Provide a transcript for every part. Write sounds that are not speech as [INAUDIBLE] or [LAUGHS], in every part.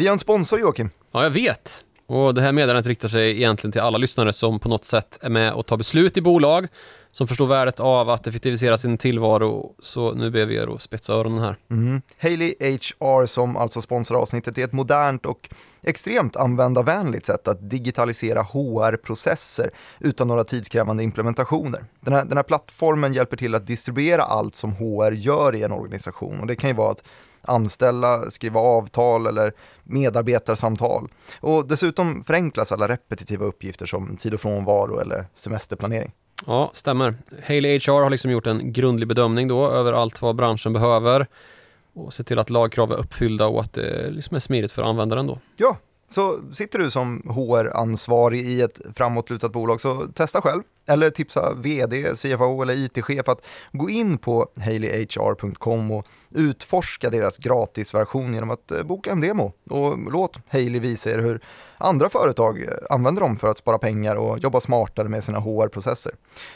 Vi har en sponsor Joakim. Ja, jag vet. Och det här meddelandet riktar sig egentligen till alla lyssnare som på något sätt är med och tar beslut i bolag, som förstår värdet av att effektivisera sin tillvaro. Så nu ber vi er att spetsa öronen här. Mm. Haley HR som alltså sponsrar avsnittet är ett modernt och extremt användarvänligt sätt att digitalisera HR-processer utan några tidskrävande implementationer. Den här, den här plattformen hjälper till att distribuera allt som HR gör i en organisation och det kan ju vara att anställa, skriva avtal eller medarbetarsamtal. Och dessutom förenklas alla repetitiva uppgifter som tid och frånvaro eller semesterplanering. Ja, stämmer. Haley HR har liksom gjort en grundlig bedömning då över allt vad branschen behöver och se till att lagkrav är uppfyllda och att det liksom är smidigt för användaren då. Ja, så sitter du som HR-ansvarig i ett framåtlutat bolag så testa själv eller tipsa vd, CFO eller IT-chef att gå in på haleyhr.com och utforska deras gratisversion genom att eh, boka en demo och låt Haley visa er hur andra företag eh, använder dem för att spara pengar och jobba smartare med sina HR-processer.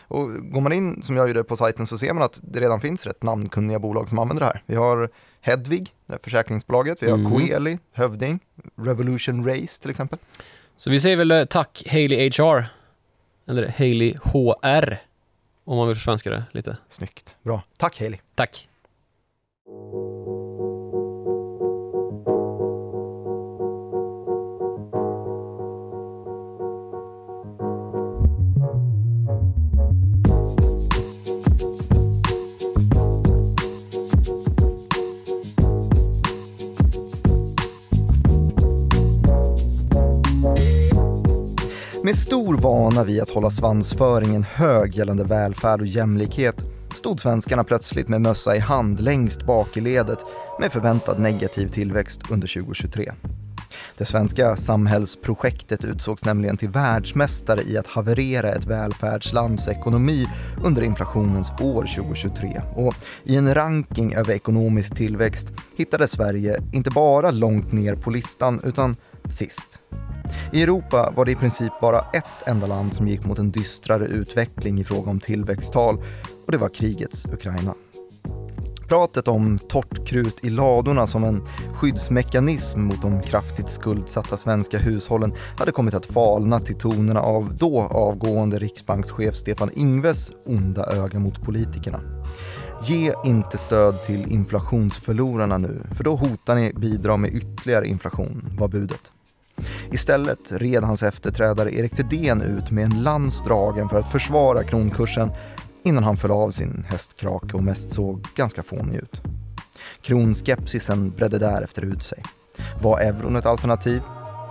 Och går man in som jag gjorde på sajten så ser man att det redan finns rätt namnkunniga bolag som använder det här. Vi har Hedvig, försäkringsbolaget, vi har mm. Coeli, Hövding, Revolution Race till exempel. Så vi säger väl eh, tack Haley HR, eller Haley HR, om man vill försvenska det lite. Snyggt, bra. Tack Haley. Tack. Med stor vana vid att hålla svansföringen hög gällande välfärd och jämlikhet stod svenskarna plötsligt med mössa i hand längst bak i ledet med förväntad negativ tillväxt under 2023. Det svenska samhällsprojektet utsågs nämligen till världsmästare i att haverera ett välfärdslands ekonomi under inflationens år 2023. Och i en ranking över ekonomisk tillväxt hittade Sverige inte bara långt ner på listan utan sist. I Europa var det i princip bara ett enda land som gick mot en dystrare utveckling i fråga om tillväxttal och det var krigets Ukraina. Pratet om torrt krut i ladorna som en skyddsmekanism mot de kraftigt skuldsatta svenska hushållen hade kommit att falna till tonerna av då avgående riksbankschef Stefan Ingves onda öga mot politikerna. Ge inte stöd till inflationsförlorarna nu, för då hotar ni bidra med ytterligare inflation, var budet. Istället red hans efterträdare Erik Thedéen ut med en lans dragen för att försvara kronkursen innan han föll av sin hästkrake och mest såg ganska fånig ut. Kronskepsisen bredde därefter ut sig. Var euron ett alternativ?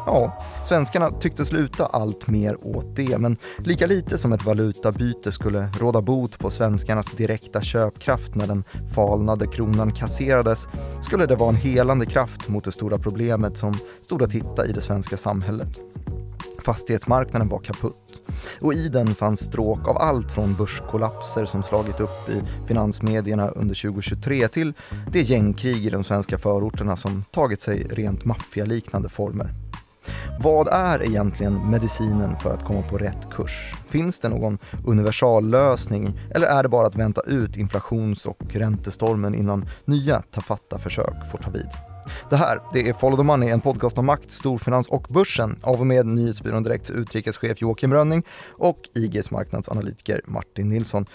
Ja, svenskarna tyckte sluta allt mer åt det, men lika lite som ett valutabyte skulle råda bot på svenskarnas direkta köpkraft när den falnade kronan kasserades, skulle det vara en helande kraft mot det stora problemet som stod att hitta i det svenska samhället. Fastighetsmarknaden var kaputt och i den fanns stråk av allt från börskollapser som slagit upp i finansmedierna under 2023 till det gängkrig i de svenska förorterna som tagit sig rent maffialiknande former. Vad är egentligen medicinen för att komma på rätt kurs? Finns det någon universallösning eller är det bara att vänta ut inflations och räntestormen innan nya tafatta-försök får ta vid? Det här det är Follow the Money, en podcast om makt, storfinans och börsen av och med nyhetsbyrån Direkts utrikeschef Joakim Rönning och IGs marknadsanalytiker Martin Nilsson.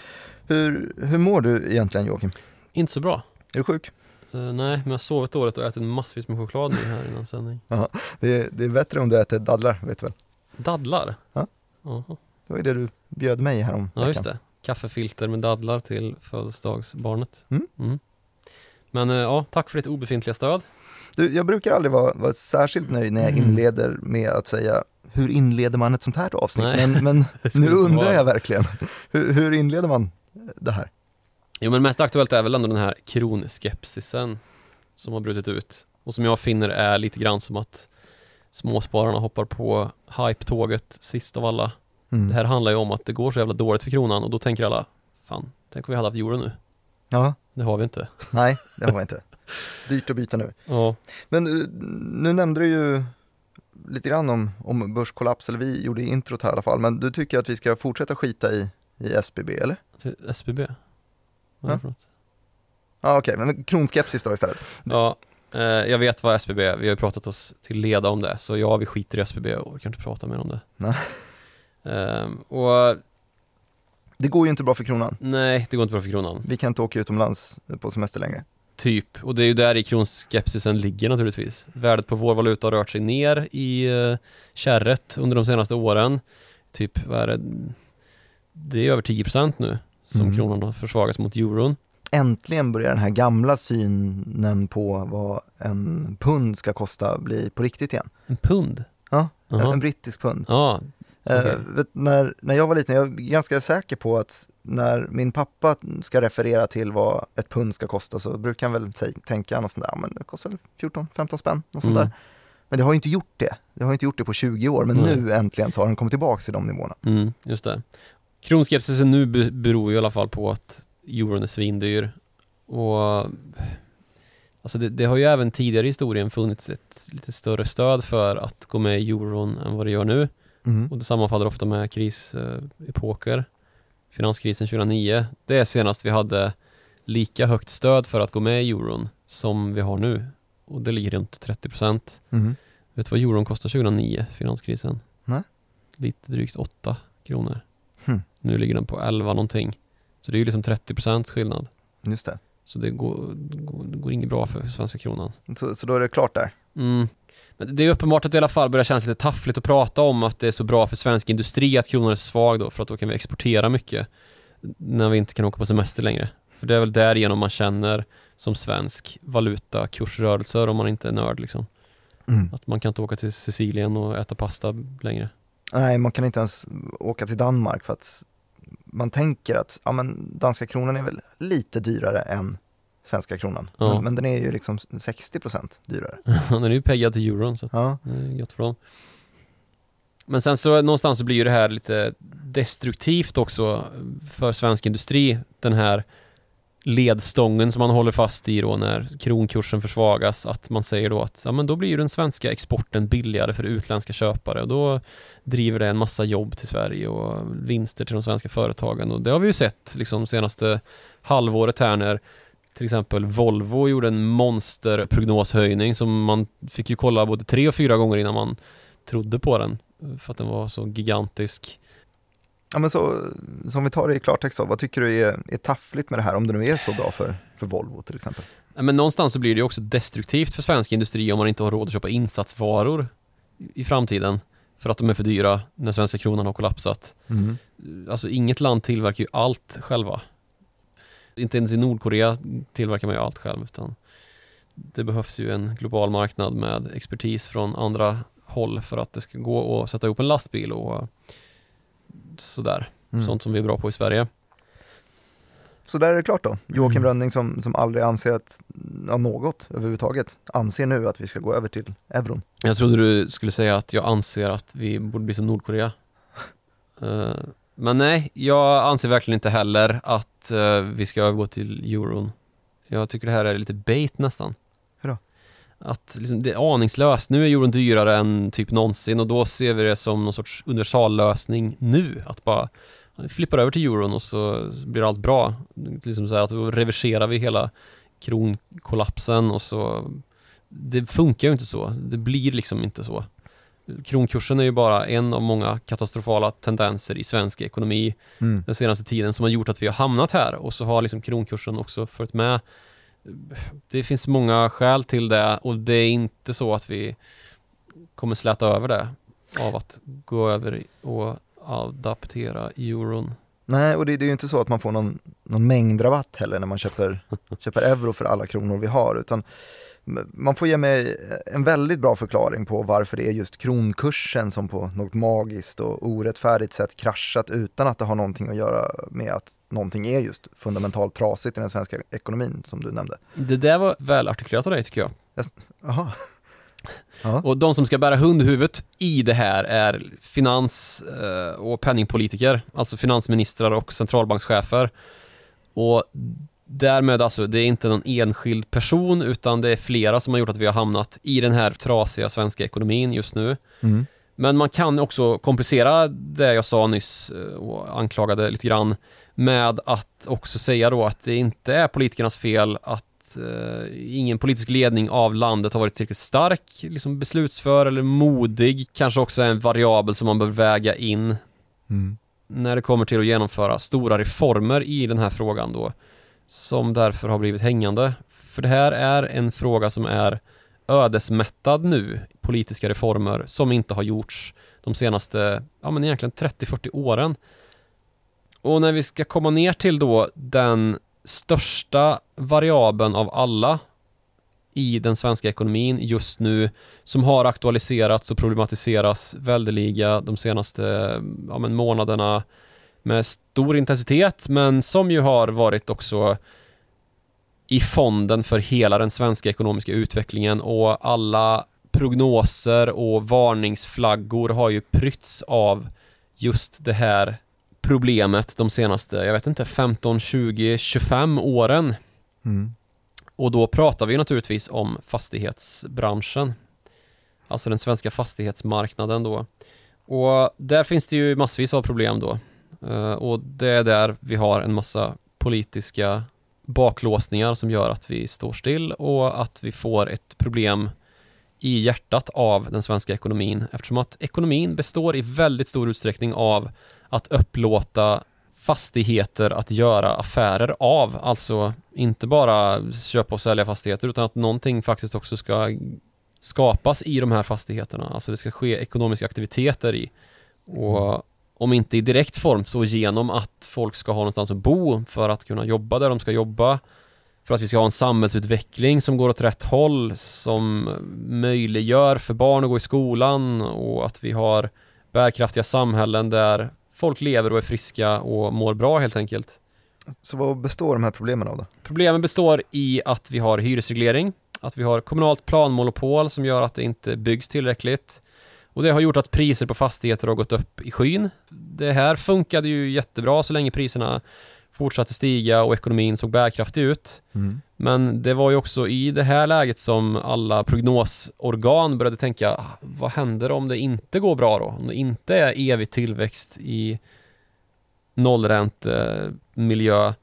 Hur, hur mår du egentligen Joakim? Inte så bra. Är du sjuk? Uh, nej, men jag har sovit dåligt och ätit massvis med choklad nu här innan sändning. [LAUGHS] Ja, det, är, det är bättre om du äter dadlar, vet du väl? Dadlar? Ja. Uh -huh. Det var ju det du bjöd mig härom Ja, just det. Kaffefilter med dadlar till födelsedagsbarnet. Mm. Mm. Men uh, ja, tack för ditt obefintliga stöd. Du, jag brukar aldrig vara, vara särskilt nöjd när jag mm. inleder med att säga hur inleder man ett sånt här avsnitt? Nej, men, men [LAUGHS] nu undrar jag verkligen, hur, hur inleder man det här? Jo men mest aktuellt är väl ändå den här kronskepsisen som har brutit ut och som jag finner är lite grann som att småspararna hoppar på hype-tåget sist av alla. Mm. Det här handlar ju om att det går så jävla dåligt för kronan och då tänker alla, fan, tänk om vi hade haft euro nu. Ja. Det har vi inte. Nej, det har vi inte. [LAUGHS] Dyrt att byta nu. Ja. Men eh, nu nämnde du ju lite grann om, om börskollaps, eller vi gjorde introt här i alla fall, men du tycker att vi ska fortsätta skita i, i SBB, eller? SBB? Vad något? Ja, okej, okay, men kronskepsis då istället. Ja, Eh, jag vet vad SBB vi har ju pratat oss till leda om det, så ja, vi skiter i SBB och orkar inte prata mer om det. Nej. Ehm, och Det går ju inte bra för kronan. nej, det går inte bra för kronan. Vi kan inte åka utomlands på semester längre. Typ, och det är ju där i kronskepsisen ligger naturligtvis. Värdet på vår valuta har rört sig ner i uh, kärret under de senaste åren. Typ, vad är det? Det är över 10% nu som Mm. kronan har försvagats mot euron. Äntligen börjar den här gamla synen på vad en pund ska kosta bli på riktigt igen. En pund? Ja, Jaha. en brittisk pund. Ja, Eh, Okej. vet, när, när jag var liten, jag är ganska säker på att när min pappa ska referera till vad ett pund ska kosta så brukar han väl tänka något sånt där, "Ja, men det kostar väl 14-15 spänn, något sånt Mm. där. Men det har ju inte gjort det. Det har ju inte gjort det på 20 år, men Nej. nu äntligen så har den kommit tillbaka till de nivåerna. mm, just det. Kronskepsisen nu be- beror ju i alla fall på att euron är svindyr. Och Alltså det, det har ju även tidigare i historien funnits ett lite större stöd för att gå med i euron än vad det gör nu. Mm. Och det sammanfaller ofta med krisepoker. Finanskrisen 2009. Det är senast vi hade lika högt stöd för att gå med i euron som vi har nu. Och det ligger runt 30%. Mm. Vet du vad euron kostade 2009, finanskrisen? Nej. Lite drygt 8 kronor. Nu ligger den på 11 någonting. Så det är ju liksom 30% skillnad. Just det. Så det går, går, går inget bra för svenska kronan. Så, så då är det klart där. Mm. Men det är uppenbart att det i alla fall börjar kännas lite taffligt att prata om att det är så bra för svensk industri att kronan är så svag då, för att då kan vi exportera mycket när vi inte kan åka på semester längre. För det är väl därigenom man känner som svensk valutakursrörelser om man inte är nörd liksom. Mm. Att man kan inte åka till Sicilien och äta pasta längre. Nej, man kan inte ens åka till Danmark för att man tänker att ja, men danska kronan är väl lite dyrare än svenska kronan. Ja. Men, men den är ju liksom 60% dyrare. [LAUGHS] Den är ju peggad till euron så att Ja. det är gött för dem. Men sen så någonstans så blir ju det här lite destruktivt också för svensk industri. Den här ledstången som man håller fast i då när kronkursen försvagas. Att man säger då att ja, men då blir ju den svenska exporten billigare för utländska köpare och då driver det en massa jobb till Sverige och vinster till de svenska företagen. Och det har vi ju sett liksom senaste halvåret här när till exempel Volvo gjorde en monsterprognoshöjning som man fick ju kolla både tre och fyra gånger innan man trodde på den. För att den var så gigantisk. Ja, men så, så om vi tar det i klartext då, vad tycker du är, är taffligt med det här om det nu är så bra för, för Volvo till exempel? Ja, Men någonstans så blir det också destruktivt för svensk industri om man inte har råd att köpa insatsvaror i framtiden. För att de är för dyra när svenska kronan har kollapsat. Mm. Alltså inget land tillverkar ju allt själva. Inte ens i Nordkorea tillverkar man ju allt själv utan det behövs ju en global marknad med expertis från andra håll för att det ska gå att sätta ihop en lastbil och sådär. Mm. Sånt som vi är bra på i Sverige. Så där är det klart då. Joakim Mm. Rönning som, som aldrig anser att, ja, något överhuvudtaget, anser nu att vi ska gå över till euron. Jag trodde du skulle säga att jag anser att vi borde bli som Nordkorea. [LAUGHS] Eh, men nej, jag anser verkligen inte heller att eh, vi ska övergå till euron. Jag tycker det här är lite bait nästan. Att liksom, det är aningslöst. Nu är euron dyrare än typ någonsin och då ser vi det som någon sorts universallösning nu. Att bara vi flippar över till euron och så blir allt bra. Liksom så här att då reverserar vi hela kronkollapsen och så det funkar ju inte så. Det blir liksom inte så. Kronkursen är ju bara en av många katastrofala tendenser i svensk ekonomi Mm. den senaste tiden som har gjort att vi har hamnat här och så har liksom kronkursen också följt med. Det finns många skäl till det och det är inte så att vi kommer släta över det av att gå över och adaptera euron. Nej, och det, det är ju inte så att man får någon, någon mängdrabatt heller när man köper, [LAUGHS] köper euro för alla kronor vi har, utan man får ge mig en väldigt bra förklaring på varför det är just kronkursen som på något magiskt och orättfärdigt sätt kraschat utan att det har någonting att göra med att någonting är just fundamentalt trasigt i den svenska ekonomin som du nämnde. Det där var väl artikulerat av dig tycker jag. Jaha. [LAUGHS] Ja. Och de som ska bära hundhuvudet i det här är finans eh, och penningpolitiker, alltså finansministrar och centralbankschefer. Och därmed alltså, det är inte någon enskild person utan det är flera som har gjort att vi har hamnat i den här trasiga svenska ekonomin just nu. Mm. Men man kan också komplicera det jag sa nyss eh, och anklagade lite grann med att också säga då att det inte är politikernas fel att att eh, ingen politisk ledning av landet har varit tillräckligt stark, liksom beslutsför eller modig. Kanske också en variabel som man bör väga in Mm. när det kommer till att genomföra stora reformer i den här frågan då, som därför har blivit hängande. För det här är en fråga som är ödesmättad nu, politiska reformer som inte har gjorts de senaste, ja men egentligen 30-40 åren. Och när vi ska komma ner till då den största variabeln av alla i den svenska ekonomin just nu som har aktualiserats och problematiserats väldeliga de senaste ja, men månaderna med stor intensitet men som ju har varit också i fonden för hela den svenska ekonomiska utvecklingen och alla prognoser och varningsflaggor har ju prytts av just det här problemet de senaste, jag vet inte, 15, 20, 25 åren. Mm. Och då pratar vi naturligtvis om fastighetsbranschen. Alltså den svenska fastighetsmarknaden då. Och där finns det ju massvis av problem då. Eh, och det är där vi har en massa politiska baklåsningar som gör att vi står still och att vi får ett problem i hjärtat av den svenska ekonomin eftersom att ekonomin består i väldigt stor utsträckning av att upplåta fastigheter att göra affärer av. Alltså inte bara köpa och sälja fastigheter utan att någonting faktiskt också ska skapas i de här fastigheterna. Alltså det ska ske ekonomiska aktiviteter i. Och om inte i direkt form så genom att folk ska ha någonstans att bo för att kunna jobba där de ska jobba. För att vi ska ha en samhällsutveckling som går åt rätt håll, som möjliggör för barn att gå i skolan och att vi har bärkraftiga samhällen där folk lever och är friska och mår bra helt enkelt. Så vad består de här problemen av då? Problemen består i att vi har hyresreglering, att vi har kommunalt planmonopol som gör att det inte byggs tillräckligt. Och det har gjort att priser på fastigheter har gått upp i skyn. Det här funkade ju jättebra så länge priserna fortsatte stiga och ekonomin såg bärkraftig ut. Mm. Men det var ju också i det här läget som alla prognosorgan började tänka, "Ah, vad händer om det inte går bra då? Om det inte är evig tillväxt i nollräntemiljö.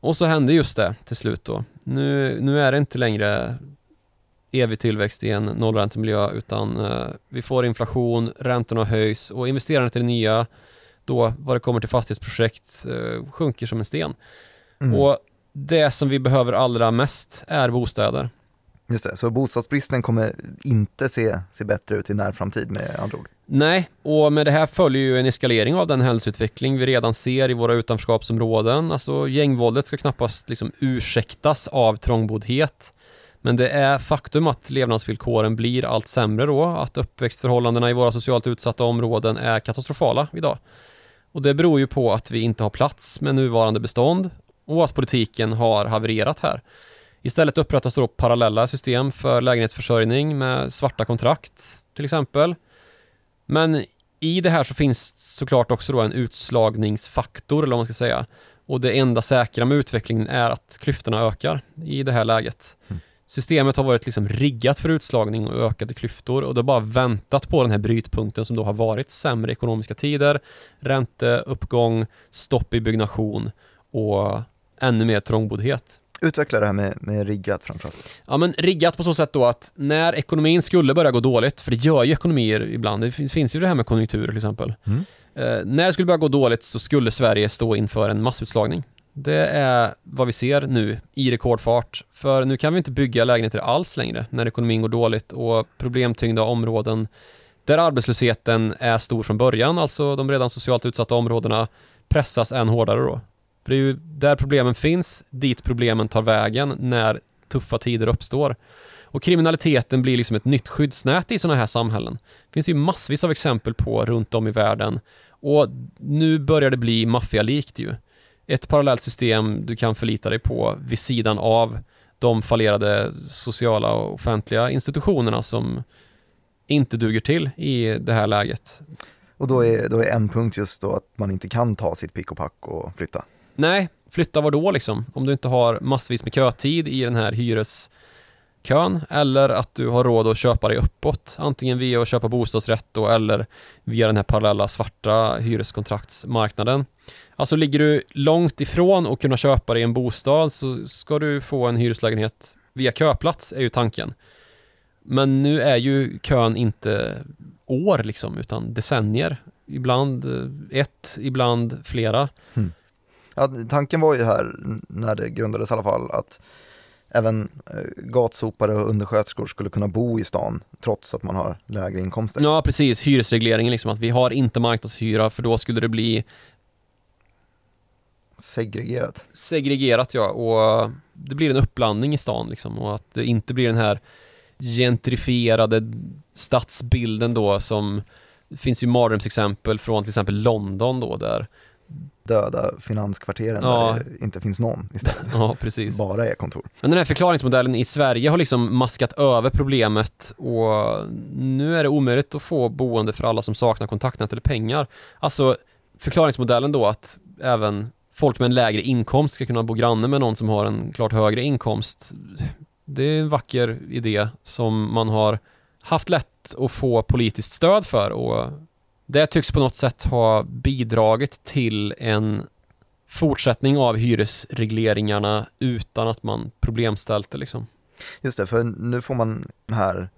Och så hände just det till slut då. Nu, nu är det inte längre evig tillväxt i en nollräntemiljö utan eh, vi får inflation, räntorna höjs och investerandet i det nya då vad det kommer till fastighetsprojekt eh, sjunker som en sten. Mm. Och det som vi behöver allra mest är bostäder. Just det, så bostadsbristen kommer inte se, se bättre ut i närframtid med andra ord? Nej, och med det här följer ju en eskalering av den hälsoutveckling vi redan ser i våra utanförskapsområden. Alltså gängvåldet ska knappast liksom ursäktas av trångboddhet. Men det är faktum att levnadsvillkoren blir allt sämre då, att uppväxtförhållandena i våra socialt utsatta områden är katastrofala idag. Och det beror ju på att vi inte har plats med nuvarande bestånd och att politiken har havererat här. Istället upprättas då parallella system för lägenhetsförsörjning med svarta kontrakt till exempel. Men i det här så finns såklart också då en utslagningsfaktor eller vad man ska säga. Och det enda säkra med utvecklingen är att klyftorna ökar i det här läget. Mm. Systemet har varit liksom riggat för utslagning och ökade klyftor och det har bara väntat på den här brytpunkten som då har varit sämre ekonomiska tider, ränteuppgång, stopp i byggnation och ännu mer trångboddhet. Utveckla det här med, med riggat framförallt. Ja men riggat på så sätt då att när ekonomin skulle börja gå dåligt, för det gör ju ekonomier ibland, det finns, finns ju det här med konjunktur till exempel. Mm. Eh, när det skulle börja gå dåligt så skulle Sverige stå inför en massutslagning. Det är vad vi ser nu i rekordfart. För nu kan vi inte bygga lägenheter alls längre när ekonomin går dåligt och problemtyngda områden där arbetslösheten är stor från början, alltså de redan socialt utsatta områdena, pressas än hårdare då. För det är ju där problemen finns, dit problemen tar vägen när tuffa tider uppstår. Och kriminaliteten blir liksom ett nytt skyddsnät i sådana här samhällen. Det finns ju massvis av exempel på runt om i världen. Och nu börjar det bli maffialikt ju. Ett parallellt system du kan förlita dig på vid sidan av de fallerade sociala och offentliga institutionerna som inte duger till i det här läget. Och då är, då är en punkt just då att man inte kan ta sitt pick och pack och flytta. Nej, flytta var då liksom? Om du inte har massvis med kötid i den här kön eller att du har råd att köpa dig uppåt. Antingen via att köpa bostadsrätt då, eller via den här parallella svarta hyreskontraktsmarknaden. Alltså ligger du långt ifrån att kunna köpa dig en bostad så ska du få en hyreslägenhet via köplats är ju tanken. Men nu är ju kön inte år liksom, utan decennier. Ibland eh, ett, ibland flera. Mm. Ja, tanken var ju här, när det grundades i alla fall, att även eh, gatsopare och undersköterskor skulle kunna bo i stan trots att man har lägre inkomster. Ja, precis. Hyresregleringen, liksom, att vi har inte marknadshyra för då skulle det bli segregerat. Segregerat, ja. Och det blir en uppblandning i stan liksom och att det inte blir den här gentrifierade stadsbilden då som det finns ju mardrömsexempel från till exempel London då där döda finanskvarteren ja. där det inte finns någon istället. [LAUGHS] Ja, precis. Bara är kontor. Men den här förklaringsmodellen i Sverige har liksom maskat över problemet och nu är det omöjligt att få boende för alla som saknar kontaktnät eller pengar. Alltså förklaringsmodellen då att även folk med en lägre inkomst ska kunna bo granne med någon som har en klart högre inkomst. Det är en vacker idé som man har haft lätt att få politiskt stöd för och det tycks på något sätt ha bidragit till en fortsättning av hyresregleringarna utan att man problemställt det liksom. Just det, för nu får man den här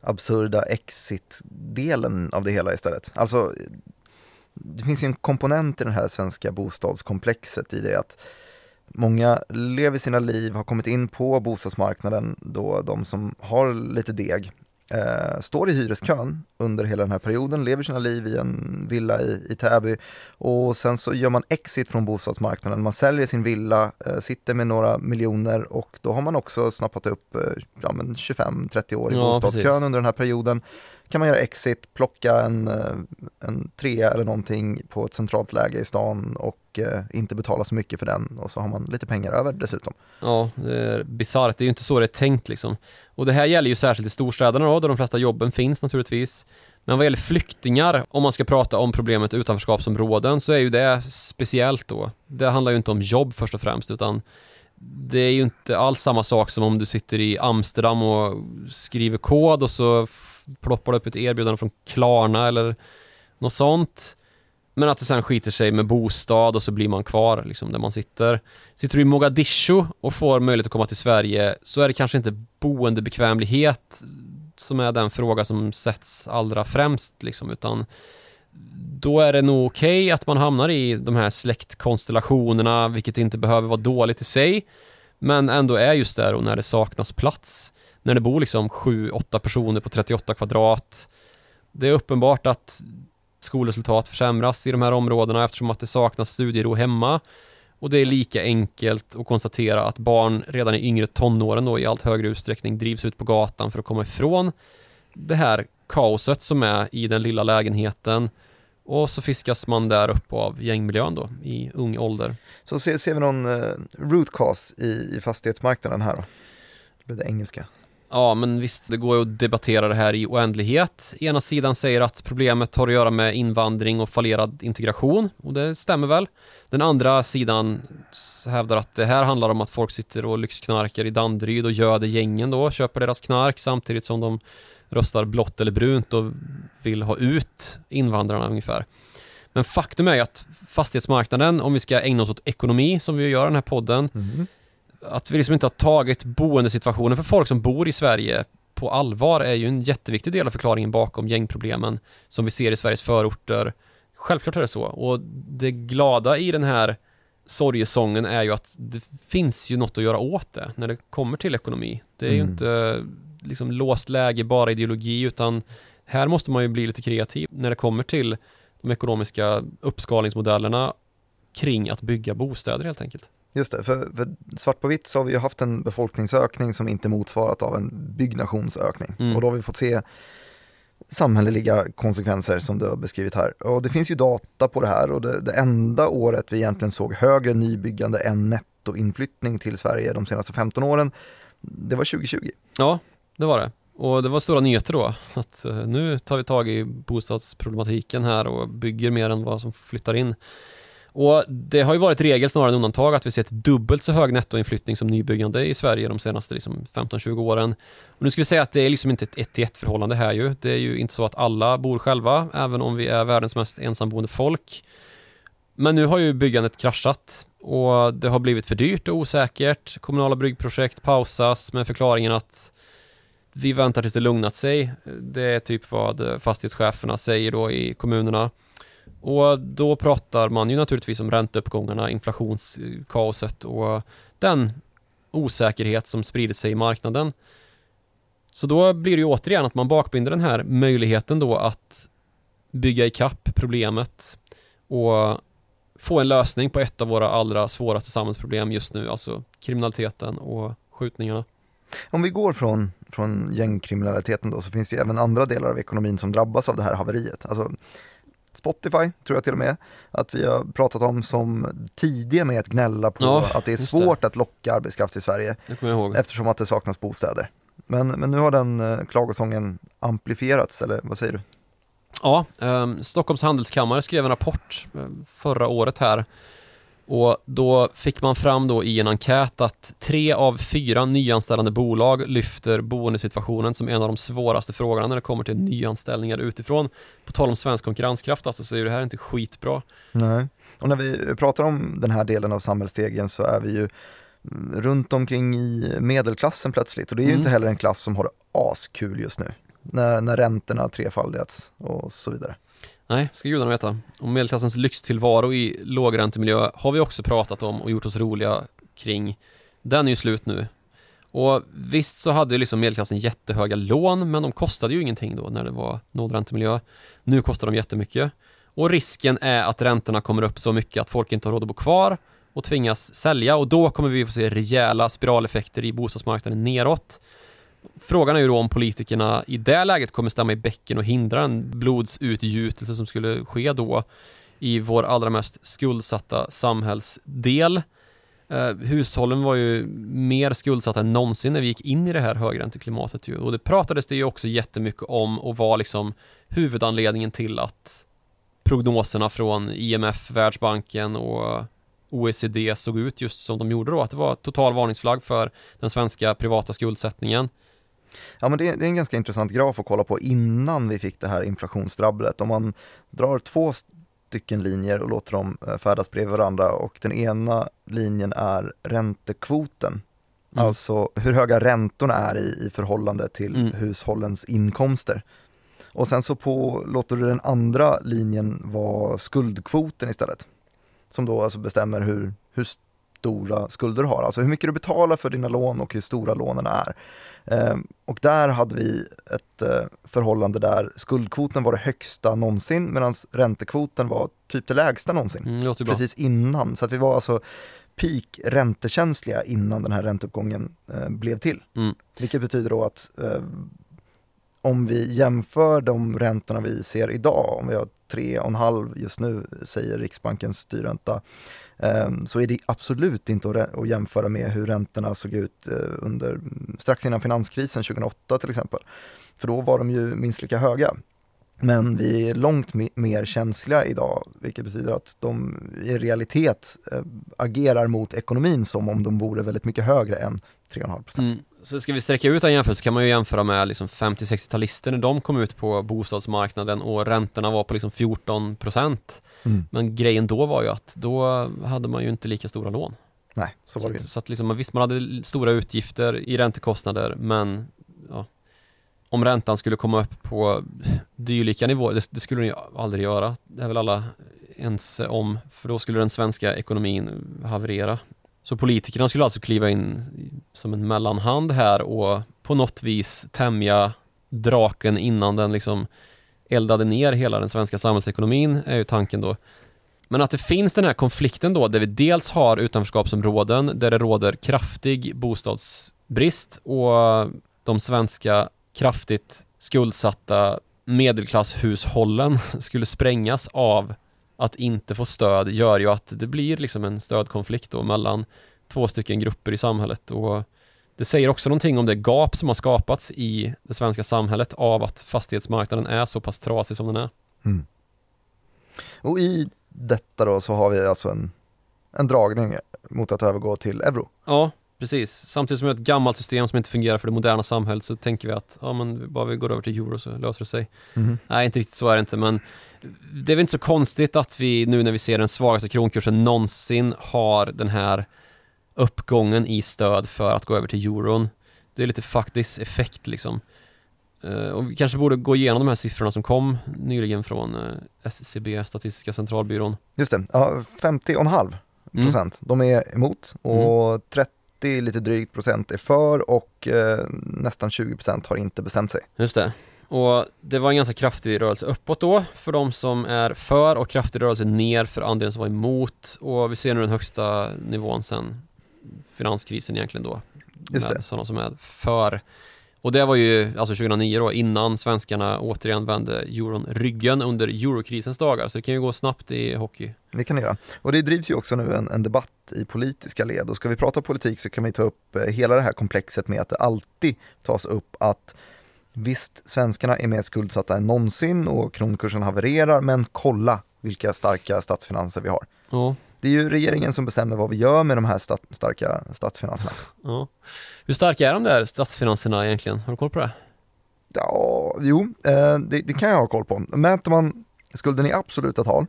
absurda exit-delen av det hela istället. Alltså, det finns ju en komponent i det här svenska bostadskomplexet i det att många lever sina liv, har kommit in på bostadsmarknaden då de som har lite deg eh, står i hyreskön under hela den här perioden, lever sina liv i en villa i, i Täby. Och sen så gör man exit från bostadsmarknaden, man säljer sin villa, eh, sitter med några miljoner och då har man också snappat upp eh, ja, 25-30 år i ja, bostadskön precis. under den här perioden. Kan man göra exit, plocka en, eh, en trea eller någonting på ett centralt läge i stan och mycket, inte betala så mycket för den och så har man lite pengar över dessutom. Ja, det är bisarrt. Det är ju inte så det är tänkt liksom. Och det här gäller ju särskilt i storstäderna då, där de flesta jobben finns naturligtvis. Men vad gäller flyktingar, om man ska prata om problemet utanförskapsområden, så är ju det speciellt då. Det handlar ju inte om jobb först och främst, utan det är ju inte alls samma sak som om du sitter i Amsterdam och skriver kod och så ploppar det upp ett erbjudande från Klarna eller något sånt. Men att det sen skiter sig med bostad och så blir man kvar liksom där man sitter. Sitter du i Mogadishu och får möjlighet att komma till Sverige så är det kanske inte boendebekvämlighet som är den fråga som sätts allra främst liksom, utan då är det nog okej okay att man hamnar i de här släktkonstellationerna, vilket inte behöver vara dåligt i sig, men ändå är just där och när det saknas plats. När det bor liksom 7-8 personer på 38 kvadrat. Det är uppenbart att skolresultat försämras i de här områdena eftersom att det saknas studiero hemma. Och det är lika enkelt att konstatera att barn redan i yngre tonåren då i allt högre utsträckning drivs ut på gatan för att komma ifrån det här kaoset som är i den lilla lägenheten och så fiskas man där upp av gängmiljön då i ung ålder. Så ser, ser vi någon eh, root cause i, i fastighetsmarknaden här då? Det blir det engelska. Ja, men visst, det går ju att debattera det här i oändlighet. Ena sidan säger att problemet har att göra med invandring och fallerad integration, och det stämmer väl. Den andra sidan hävdar att det här handlar om att folk sitter och lyxknarkar i Danderyd och göder gängen då, köper deras knark samtidigt som de röstar blått eller brunt och vill ha ut invandrarna ungefär. Men faktum är ju att fastighetsmarknaden, om vi ska ägna oss åt ekonomi som vi gör i den här podden, mm att vi liksom inte har tagit boendesituationen för folk som bor i Sverige på allvar är ju en jätteviktig del av förklaringen bakom gängproblemen som vi ser i Sveriges förorter. Självklart är det så. Och det glada i den här sorgesången är ju att det finns ju något att göra åt det när det kommer till ekonomi. Det är mm. ju inte liksom låst läge, bara ideologi, utan här måste man ju bli lite kreativ när det kommer till de ekonomiska uppskalningsmodellerna kring att bygga bostäder helt enkelt. Just det, för, för svart på vitt så har vi ju haft en befolkningsökning som inte motsvarat av en byggnationsökning. Mm. Och då har vi fått se samhälleliga konsekvenser som du har beskrivit här. Och det finns ju data på det här och det, det enda året vi egentligen såg högre nybyggande än nettoinflyttning till Sverige de senaste 15 åren, det var 2020. Ja, det var det. Och det var stora nyheter då, att uh, nu tar vi tag i bostadsproblematiken här och bygger mer än vad som flyttar in. Och det har ju varit regel snarare än undantag att vi sett dubbelt så hög nettoinflyttning som nybyggande i Sverige de senaste liksom 15-20 åren. Och nu ska vi säga att det är liksom inte ett 1 1 förhållande här ju. Det är ju inte så att alla bor själva, även om vi är världens mest ensamboende folk. Men nu har ju byggandet kraschat och det har blivit för dyrt och osäkert. Kommunala byggprojekt pausas med förklaringen att vi väntar tills det lugnat sig. Det är typ vad fastighetscheferna säger då i kommunerna. Och då pratar man ju naturligtvis om ränteuppgångarna, inflationskaoset och den osäkerhet som sprider sig i marknaden. Så då blir det ju återigen att man bakbinder den här möjligheten då att bygga ikapp problemet och få en lösning på ett av våra allra svåraste samhällsproblem just nu, alltså kriminaliteten och skjutningarna. Om vi går från, från gängkriminaliteten då så finns det ju även andra delar av ekonomin som drabbas av det här haveriet. Alltså, Spotify tror jag till och med att vi har pratat om som tidiga med att gnälla på Ja, att det är svårt att locka arbetskraft i Sverige Det eftersom att det saknas bostäder. Men, men nu har den eh, klagosången amplifierats, eller vad säger du? Ja, eh, Stockholms handelskammare skrev en rapport eh, förra året här och då fick man fram då i en enkät att tre av fyra nyanställande bolag lyfter boendesituationen som en av de svåraste frågorna när det kommer till nyanställningar utifrån. På tal om svensk konkurrenskraft alltså, så är det här inte skitbra. Nej. Och när vi pratar om den här delen av samhällsstegen så är vi ju runt omkring i medelklassen plötsligt och det är ju Mm. inte heller en klass som har askul just nu. När, när räntorna trefaldigats och så vidare. Nej, ska gudarna veta. Och medelklassens lyxtillvaro i lågräntemiljö har vi också pratat om och gjort oss roliga kring. Den är ju slut nu. Och visst så hade ju liksom medelklassen jättehöga lån, men de kostade ju ingenting då när det var nollräntemiljö. Nu kostar de jättemycket. Och risken är att räntorna kommer upp så mycket att folk inte har råd att bo kvar och tvingas sälja och då kommer vi få se rejäla spiraleffekter i bostadsmarknaden neråt. Frågan är ju då om politikerna i det läget kommer stämma i bäcken och hindra en blodsutgjutelse som skulle ske då i vår allra mest skuldsatta samhällsdel. Eh, hushållen var ju mer skuldsatta än någonsin när vi gick in i det här högränteklimatet ju. och det pratades det ju också jättemycket om och var liksom huvudanledningen till att prognoserna från IMF, Världsbanken och OECD såg ut just som de gjorde då, att det var total varningsflagg för den svenska privata skuldsättningen. Ja men det, det är en ganska intressant graf att kolla på innan vi fick det här inflationsdrabblet. Om man drar två stycken linjer och låter dem eh, färdas bredvid varandra och den ena linjen är räntekvoten. Mm. Alltså hur höga räntorna är i, i förhållande till Mm. hushållens inkomster. Och sen så på, låter du den andra linjen vara skuldkvoten istället. Som då alltså bestämmer hur, hur stora skulder du har, alltså hur mycket du betalar för dina lån och hur stora lånen är. Ehm, och där hade vi ett eh, förhållande där skuldkvoten var det högsta någonsin medan räntekvoten var typ det lägsta någonsin. Mm. Precis innan, så att vi var alltså peak räntekänsliga innan den här ränteuppgången eh, blev till. Mm. Vilket betyder då att eh, om vi jämför de räntorna vi ser idag, om vi har 3,5 just nu, säger Riksbankens styrränta, Ehm, så är det absolut inte att, jämföra med hur räntorna såg ut eh, under, mm, strax innan finanskrisen 2008 till exempel. För då var de ju minst lika höga. Men vi är långt mer känsliga idag, vilket betyder att de i realitet eh, agerar mot ekonomin som om de vore väldigt mycket högre än 3,5 procent. Mm. Så ska vi sträcka ut en jämförelse så kan man ju jämföra med liksom 50-60-talister när de kom ut på bostadsmarknaden och räntorna var på liksom 14 procent. Mm. Men grejen då var ju att då hade man ju inte lika stora lån. Nej, så var det ju. Så, så att liksom, man- visst, man hade stora utgifter i räntekostnader, men ja, om räntan skulle komma upp på dylika nivåer, det, det skulle den ju aldrig göra. Det är väl alla ens om, för då skulle den svenska ekonomin haverera. Så politikerna skulle alltså kliva in som en mellanhand här och på något vis tämja draken innan den liksom eldade ner hela den svenska samhällsekonomin är ju tanken då. Men att det finns den här konflikten då där vi dels har utanförskapsområden där det råder kraftig bostadsbrist och de svenska kraftigt skuldsatta medelklasshushållen [LAUGHS] skulle sprängas av att inte få stöd gör ju att det blir liksom en stödkonflikt då mellan två stycken grupper i samhället och det säger också någonting om det gap som har skapats i det svenska samhället av att fastighetsmarknaden är så pass trasig som den är. Mm. Och i detta då så har vi alltså en, en dragning mot att övergå till euro. Ja, precis. Samtidigt som vi har ett gammalt system som inte fungerar för det moderna samhället så tänker vi att ja, men bara vi går över till euro så löser det sig. Mhm. Nej, inte riktigt så är det inte, men det är väl inte så konstigt att vi nu när vi ser den svagaste kronkursen någonsin har den här uppgången i stöd för att gå över till euron. Det är lite faktisk effekt liksom. Eh, och vi kanske borde gå igenom de här siffrorna som kom nyligen från eh, SCB, Statistiska centralbyrån. Just det, ja, 50,5 Mm. procent. De är emot och 30 lite drygt procent är för och eh, nästan 20 procent har inte bestämt sig. Just det. Och det var en ganska kraftig rörelse uppåt då för de som är för och kraftig rörelse ner för andelen som var emot. Och vi ser nu den högsta nivån sedan finanskrisen egentligen då. Just med det. sådana som är för. Och det var ju alltså 2009 då innan svenskarna återigen vände euron ryggen under eurokrisens dagar. Så det kan ju gå snabbt i hockey. Det kan det göra. Och det drivs ju också nu en, en debatt i politiska led och ska vi prata politik så kan vi ta upp eh, hela det här komplexet med att det alltid tas upp att visst, svenskarna är mer skuldsatta än någonsin och kronkursen havererar, men kolla vilka starka statsfinanser vi har. Ja, Det är ju regeringen som bestämmer vad vi gör med de här stat- starka statsfinanserna. ja. Hur starka är de där statsfinanserna egentligen? Har du koll på det? Ja, jo, eh, det, det kan jag ha koll på. Mäter man skulden i absoluta tal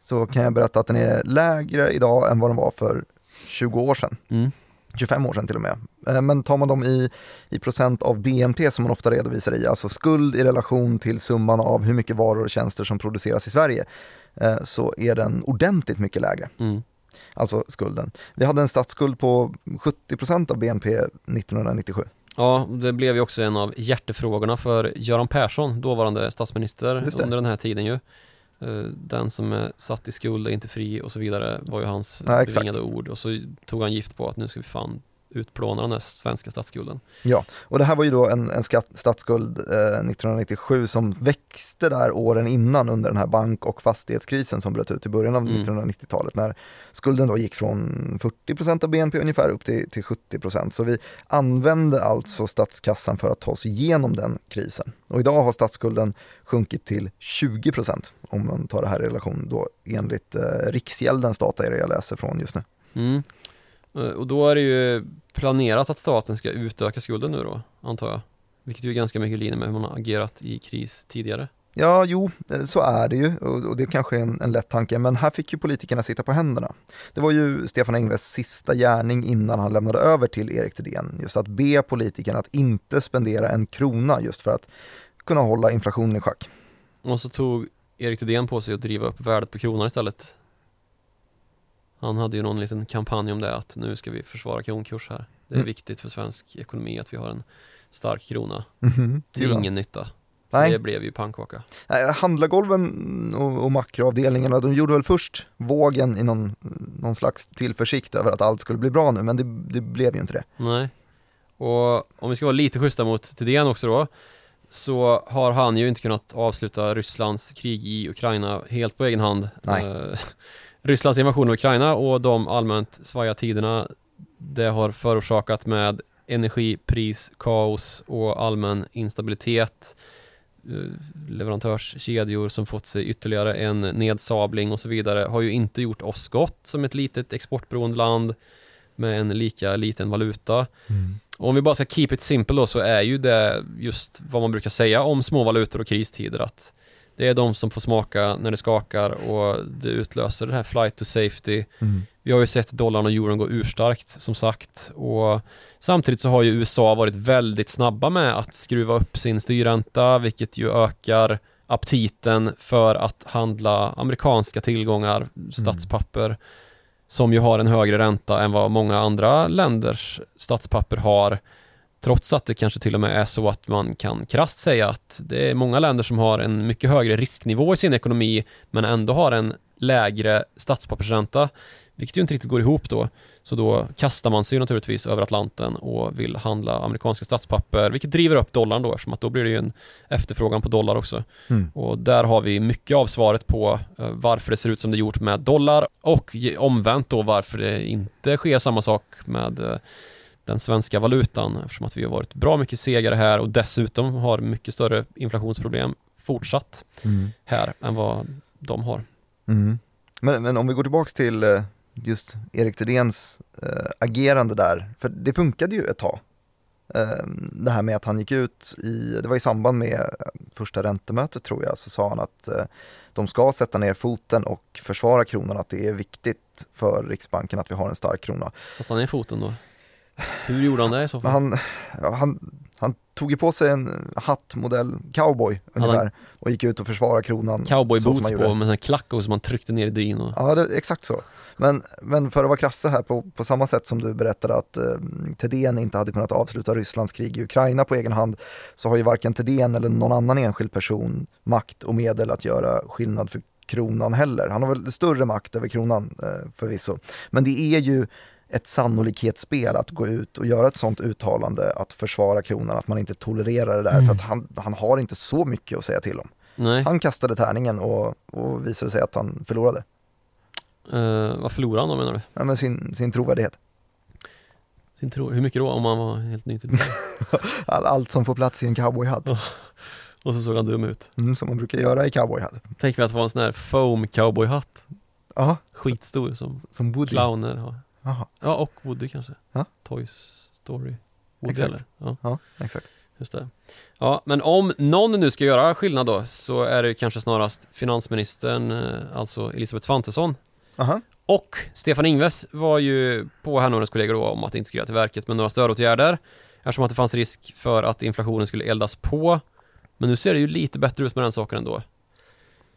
så kan jag berätta att den är lägre idag än vad den var för 20 år sedan. Mm. 25 år sedan till och med. Eh, Men tar man dem i, i procent av BNP som man ofta redovisar i, alltså skuld i relation till summan av hur mycket varor och tjänster som produceras i Sverige, eh, så är den ordentligt mycket lägre, Mm. alltså skulden. Vi hade en statsskuld på 70 procent av BNP 1997. Ja, det blev ju också en av hjärtefrågorna för Göran Persson, dåvarande statsminister under den här tiden ju. Eh, Den som är satt i skuld är inte fri och så vidare var ju hans Ja, bevingade ord. Och så tog han gift på att nu ska vi fan utplåna den här svenska statsskulden. Ja, och det här var ju då en, en skatt, statsskuld eh, 1997 som växte där åren innan under den här bank och fastighetskrisen som bröt ut i början av Mm. 1990-talet när skulden då gick från 40% av BNP ungefär upp till, till 70%. Så vi använde alltså statskassan för att ta oss igenom den krisen. Och idag har statsskulden sjunkit till 20% om man tar det här i relation då enligt eh, Riksgäldens data är det jag läser från just nu. Mm. Eh, Och då är det ju planerat att staten ska utöka skulden nu då, antar jag. Vilket ju är ganska mycket i linje med hur man har agerat i kris tidigare. Ja, jo, eh, så är det ju och och det kanske är en, en lätt tanke, men här fick ju politikerna sitta på händerna. Det var ju Stefan Engves sista gärning innan han lämnade över till Erik Thedéen, just att be politikerna att inte spendera en krona just för att kunna hålla inflationen i schack. Och så tog Erik Thedéen på sig att driva upp värdet på kronan istället. Han hade ju någon liten kampanj om det att nu ska vi försvara kronkurs här. Det är Mm. viktigt för svensk ekonomi att vi har en stark krona. Mhm, Till ingen nytta. Nej. Det blev ju pannkaka. Handlargolven och, och makroavdelningarna, de gjorde väl först vågen i någon, någon slags tillförsikt över att allt skulle bli bra nu, men det, det blev ju inte det. Nej. Och om vi ska vara lite schyssta mot Thedéen också då så har han ju inte kunnat avsluta Rysslands krig i Ukraina helt på egen hand. Nej. Rysslands invasion av Ukraina och de allmänt svaja tiderna det har förorsakat med energipris, kaos och allmän instabilitet eh, leverantörskedjor som fått sig ytterligare en nedsabling och så vidare har ju inte gjort oss gott som ett litet exportberoende land med en lika liten valuta. Och om vi bara ska keep it simple då så är ju det just vad man brukar säga om små valutor och kristider att det är de som får smaka när det skakar och det utlöser det här flight to safety. Vi har ju sett dollarn och euron gå urstarkt som sagt och samtidigt så har ju USA varit väldigt snabba med att skruva upp sin styrränta vilket ju ökar aptiten för att handla amerikanska tillgångar, statspapper som ju har en högre ränta än vad många andra länders statspapper har trots att det kanske till och med är så att man kan krasst säga att det är många länder som har en mycket högre risknivå i sin ekonomi men ändå har en lägre statspappersränta vilket ju inte riktigt går ihop då så då kastar man sig ju naturligtvis över Atlanten och vill handla amerikanska statspapper vilket driver upp dollarn då eftersom att då blir det ju en efterfrågan på dollar också Mm. och där har vi mycket av svaret på eh, varför det ser ut som det gjort med dollar och omvänt då varför det inte sker samma sak med eh, den svenska valutan eftersom att vi har varit bra mycket segare här och dessutom har mycket större inflationsproblem fortsatt här än vad de har. Mm. Men, men om vi går tillbaks till eh, just Erik Thedéens äh, agerande där, för det funkade ju ett tag. Äh, det här med att han gick ut i, det var i samband med första räntemötet tror jag, så sa han att de ska sätta ner foten och försvara kronan, att det är viktigt för Riksbanken att vi har en stark krona. Satte han ner foten då? Hur gjorde han det i så fall? Han, han, han tog ju på sig en hattmodell cowboy ungefär han... och gick ut och försvarade kronan. Cowboy boots på med en klack och som man tryckte ner i dyn. Och... Ja, det, exakt så. Men, men för att vara krasse här, på, på samma sätt som du berättade att eh, Thedéen inte hade kunnat avsluta Rysslands krig i Ukraina på egen hand, så har ju varken Thedéen eller någon annan enskild person makt och medel att göra skillnad för kronan heller. Han har väl större makt över kronan eh, förvisso. Men det är ju ett sannolikhetsspel att gå ut och göra ett sånt uttalande att försvara kronan, att man inte tolererar det där mm. för att han, han har inte så mycket att säga till om. Nej. Han kastade tärningen och, och visade sig att han förlorade. Uh, vad förlorade han då menar du? Ja, men sin, sin trovärdighet. Sin tro hur mycket då om han var helt ny till [LAUGHS] Allt som får plats i en cowboyhatt. och så såg han dum ut. Mm, som man brukar göra i cowboyhatt. Tänk mig att det var en sån här foam cowboyhatt. Ja. Skitstor som, som Woody. clowner har. Aha. Ja, och Woody kanske. Ja. Toy Story. Woody exakt. eller? Ja. ja, exakt. Just det. Ja, men om någon nu ska göra skillnad då så är det kanske snarast finansministern, eh, alltså Elisabeth Svantesson. Aha. Och Stefan Ingves var ju på och hennes kollegor då om att inte skriva till verket med några stödåtgärder eftersom att det fanns risk för att inflationen skulle eldas på. Men nu ser det ju lite bättre ut med den saken ändå.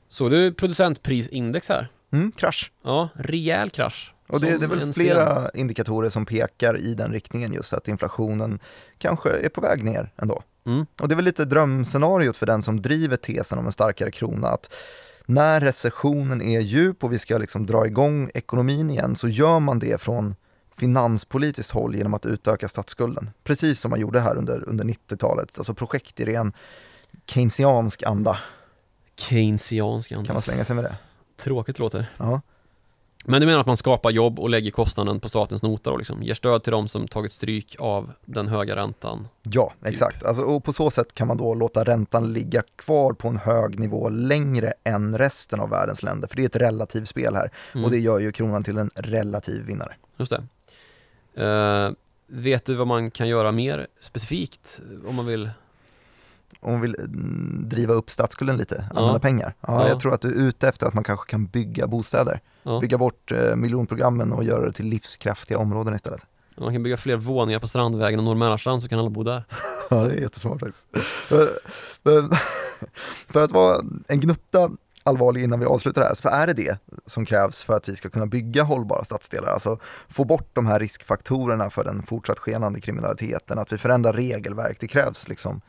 Såg du producentprisindex här? Mm, krasch. Ja, rejäl krasch. Och det, det är väl flera indikatorer som pekar i den riktningen just att inflationen kanske är på väg ner ändå. Mm. Och det är väl lite drömscenariot för den som driver tesen om en starkare krona att när recessionen är djup och vi ska liksom dra igång ekonomin igen så gör man det från finanspolitiskt håll genom att utöka statsskulden. Precis som man gjorde här under, under 90-talet, alltså projekt i ren keynesiansk anda. Keynesiansk anda. Kan man slänga sig med det? Tråkigt låter. Ja. Men du menar att man skapar jobb och lägger kostnaden på statens nota och liksom ger stöd till de som tagit stryk av den höga räntan? Ja, typ. exakt. Alltså, och på så sätt kan man då låta räntan ligga kvar på en hög nivå längre än resten av världens länder. För det är ett relativt spel här mm. och det gör ju kronan till en relativ vinnare. Just det. Uh, vet du vad man kan göra mer specifikt om man vill om man vill mm, driva upp statsskulden lite, använda ja. pengar. Ja, ja, Jag tror att du är ute efter att man kanske kan bygga bostäder. Ja. Bygga bort eh, miljonprogrammen och göra det till livskraftiga områden istället. Man kan bygga fler våningar på Strandvägen och Norr så kan alla bo där. [LAUGHS] ja, det är jättesmart faktiskt. Men, [LAUGHS] för att vara en gnutta allvarlig innan vi avslutar det här så är det det som krävs för att vi ska kunna bygga hållbara stadsdelar. Alltså få bort de här riskfaktorerna för den fortsatt skenande kriminaliteten, att vi förändrar regelverk. Det krävs liksom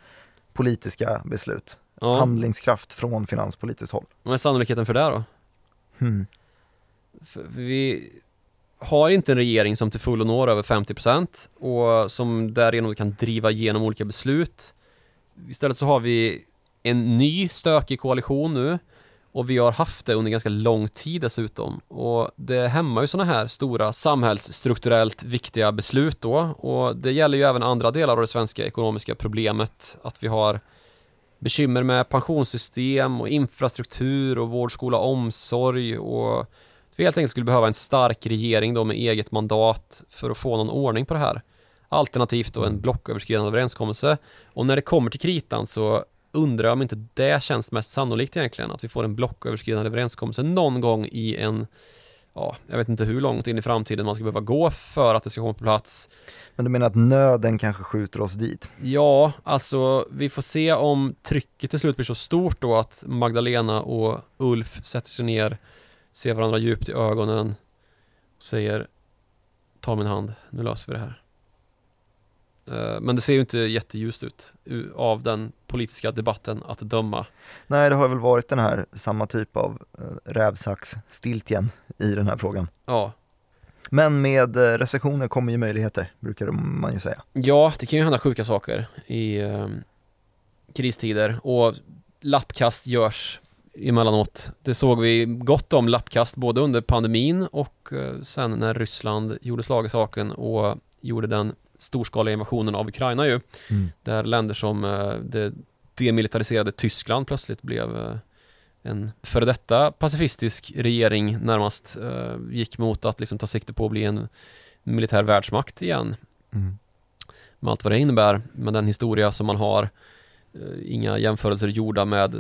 politiska beslut. Ja. Handlingskraft från finanspolitiskt håll. Vad är sannolikheten för det då? Hmm. För vi har inte en regering som till fullo når över 50% och som därigenom kan driva igenom olika beslut. Istället så har vi en ny stökig koalition nu och vi har haft det under ganska lång tid dessutom. Och det hämmar ju sådana här stora samhällsstrukturellt viktiga beslut då. Och det gäller ju även andra delar av det svenska ekonomiska problemet. Att vi har bekymmer med pensionssystem och infrastruktur och vård, skola, omsorg och vi helt enkelt skulle behöva en stark regering då med eget mandat för att få någon ordning på det här. Alternativt då en blocköverskridande överenskommelse. Och när det kommer till kritan så undrar om inte det känns mest sannolikt egentligen, att vi får en blocköverskridande överenskommelse någon gång i en Ja, jag vet inte hur långt in i framtiden man ska behöva gå för att det ska komma på plats. Men du menar att nöden kanske skjuter oss dit? Ja, alltså vi får se om trycket till slut blir så stort då att Magdalena och Ulf sätter sig ner, ser varandra djupt i ögonen och säger Ta min hand, nu löser vi det här. Eh, men det ser ju inte jätteljust ut av den politiska debatten att döma. Nej, det har väl varit den här samma typ av eh, rävsax-stiltjen i den här frågan. Ja. Men med eh, restriktioner kommer ju möjligheter, brukar man ju säga. Ja, det kan ju hända sjuka saker i eh, kristider och lappkast görs emellanåt. Det såg vi gott om lappkast både under pandemin och sen när Ryssland gjorde slag i saken och gjorde den storskaliga invasionen av Ukraina ju. Mm. Där länder som eh, det demilitariserade Tyskland plötsligt blev eh, en före detta pacifistisk regering närmast eh, gick mot att liksom ta sikte på att bli en militär världsmakt igen. Mm. Med allt vad det innebär, med den historia som man har. Inga jämförelser gjorda med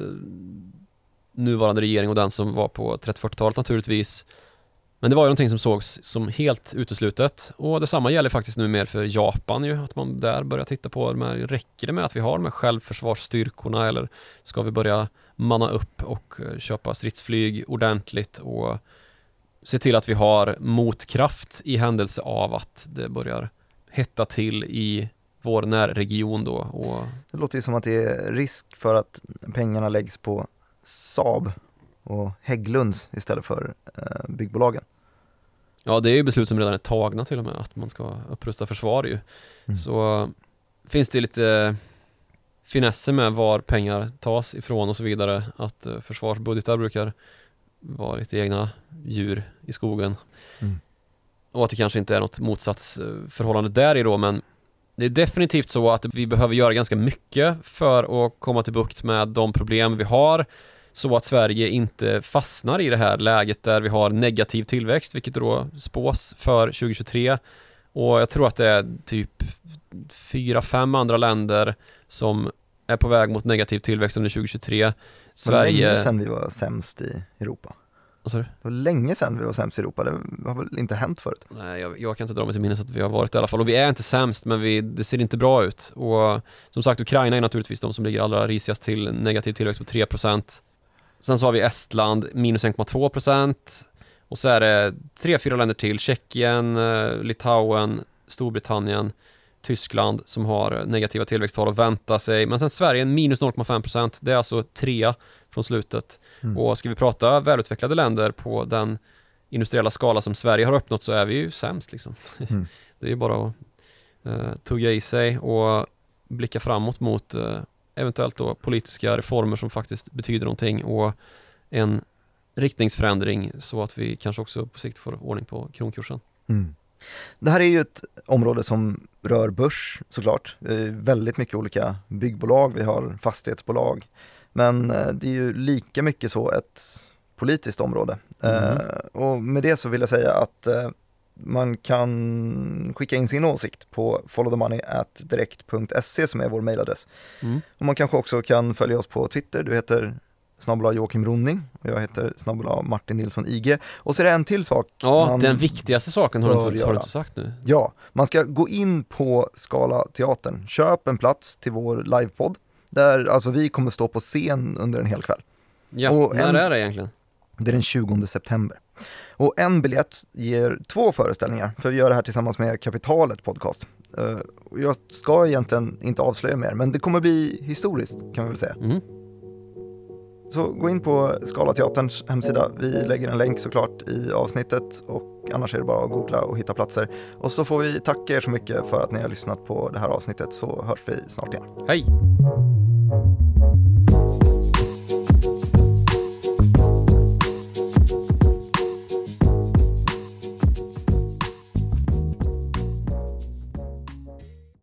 nuvarande regering och den som var på 30-40-talet naturligtvis. Men det var ju någonting som sågs som helt uteslutet. Och detsamma gäller faktiskt nu mer för Japan ju, att man där börjar titta på de här, räcker det med att vi har de här självförsvarsstyrkorna eller ska vi börja manna upp och eh, köpa stridsflyg ordentligt och se till att vi har motkraft i händelse av att det börjar hetta till i vår närregion då och Det låter ju som att det är risk för att pengarna läggs på Saab och Hägglunds istället för eh, byggbolagen. Ja, det är ju beslut som redan är tagna till och med, att man ska upprusta försvar ju. Mm. Så finns det lite finesser med var pengar tas ifrån och så vidare. Att eh, försvarsbudgetar brukar vara lite egna djur i skogen. Mm. Och att det kanske inte är något motsatsförhållande där i då, men det är definitivt så att vi behöver göra ganska mycket för att komma till bukt med de problem vi har så att Sverige inte fastnar i det här läget där vi har negativ tillväxt, vilket då spås för 2023. Och jag tror att det är typ fyra, fem andra länder som är på väg mot negativ tillväxt under 2023. Det var Sverige... länge sedan vi var sämst i Europa. Vad sa du? Det var länge sedan vi var sämst i Europa, det har väl inte hänt förut? Nej, jag, jag kan inte dra mig till minnes att vi har varit i alla fall. Och vi är inte sämst, men vi, det ser inte bra ut. Och som sagt, Ukraina är naturligtvis de som ligger allra risigast till negativ tillväxt på 3%. Sen så har vi Estland, minus 1,2% och så är det tre, fyra länder till, Tjeckien, eh, Litauen, Storbritannien, Tyskland som har negativa tillväxttal att vänta sig. Men sen Sverige, minus 0,5%. Det är alltså trea från slutet. Mm. Och ska vi prata välutvecklade länder på den industriella skala som Sverige har uppnått så är vi ju sämst liksom. Mm. [LAUGHS] Det är ju bara att uh, tugga i sig och blicka framåt mot eh, eventuellt då politiska reformer som faktiskt betyder någonting och en riktningsförändring så att vi kanske också på sikt får ordning på kronkursen. Mm. Det här är ju ett område som rör börs såklart. Väldigt mycket olika byggbolag, vi har fastighetsbolag. Men eh, det är ju lika mycket så ett politiskt område. Mm. Eh, och med det så vill jag säga att eh, man kan skicka in sin åsikt på followthemoney.direkt.se som är vår mejladress. Mm. Och man kanske också kan följa oss på Twitter, du heter snabbla Joakim Ronning och jag heter snabbla Martin Nilsson IG. Och så är det en till sak. Ja, den viktigaste saken har du, inte, har du inte sagt nu. Ja, man ska gå in på Skala Teatern. Köp en plats till vår livepodd. Där alltså vi kommer stå på scen under en hel kväll. Ja, Och när en- är det egentligen? Det är den 20 september. Och en biljett ger två föreställningar, för vi gör det här tillsammans med Kapitalet Podcast. Eh, jag ska egentligen inte avslöja mer, men det kommer bli historiskt kan vi väl säga. Mm. Så gå in på Skala Teaterns hemsida. Vi lägger en länk såklart i avsnittet och annars är det bara att googla och hitta platser. Och så får vi tacka er så mycket för att ni har lyssnat på det här avsnittet så hörs vi snart igen. Hej!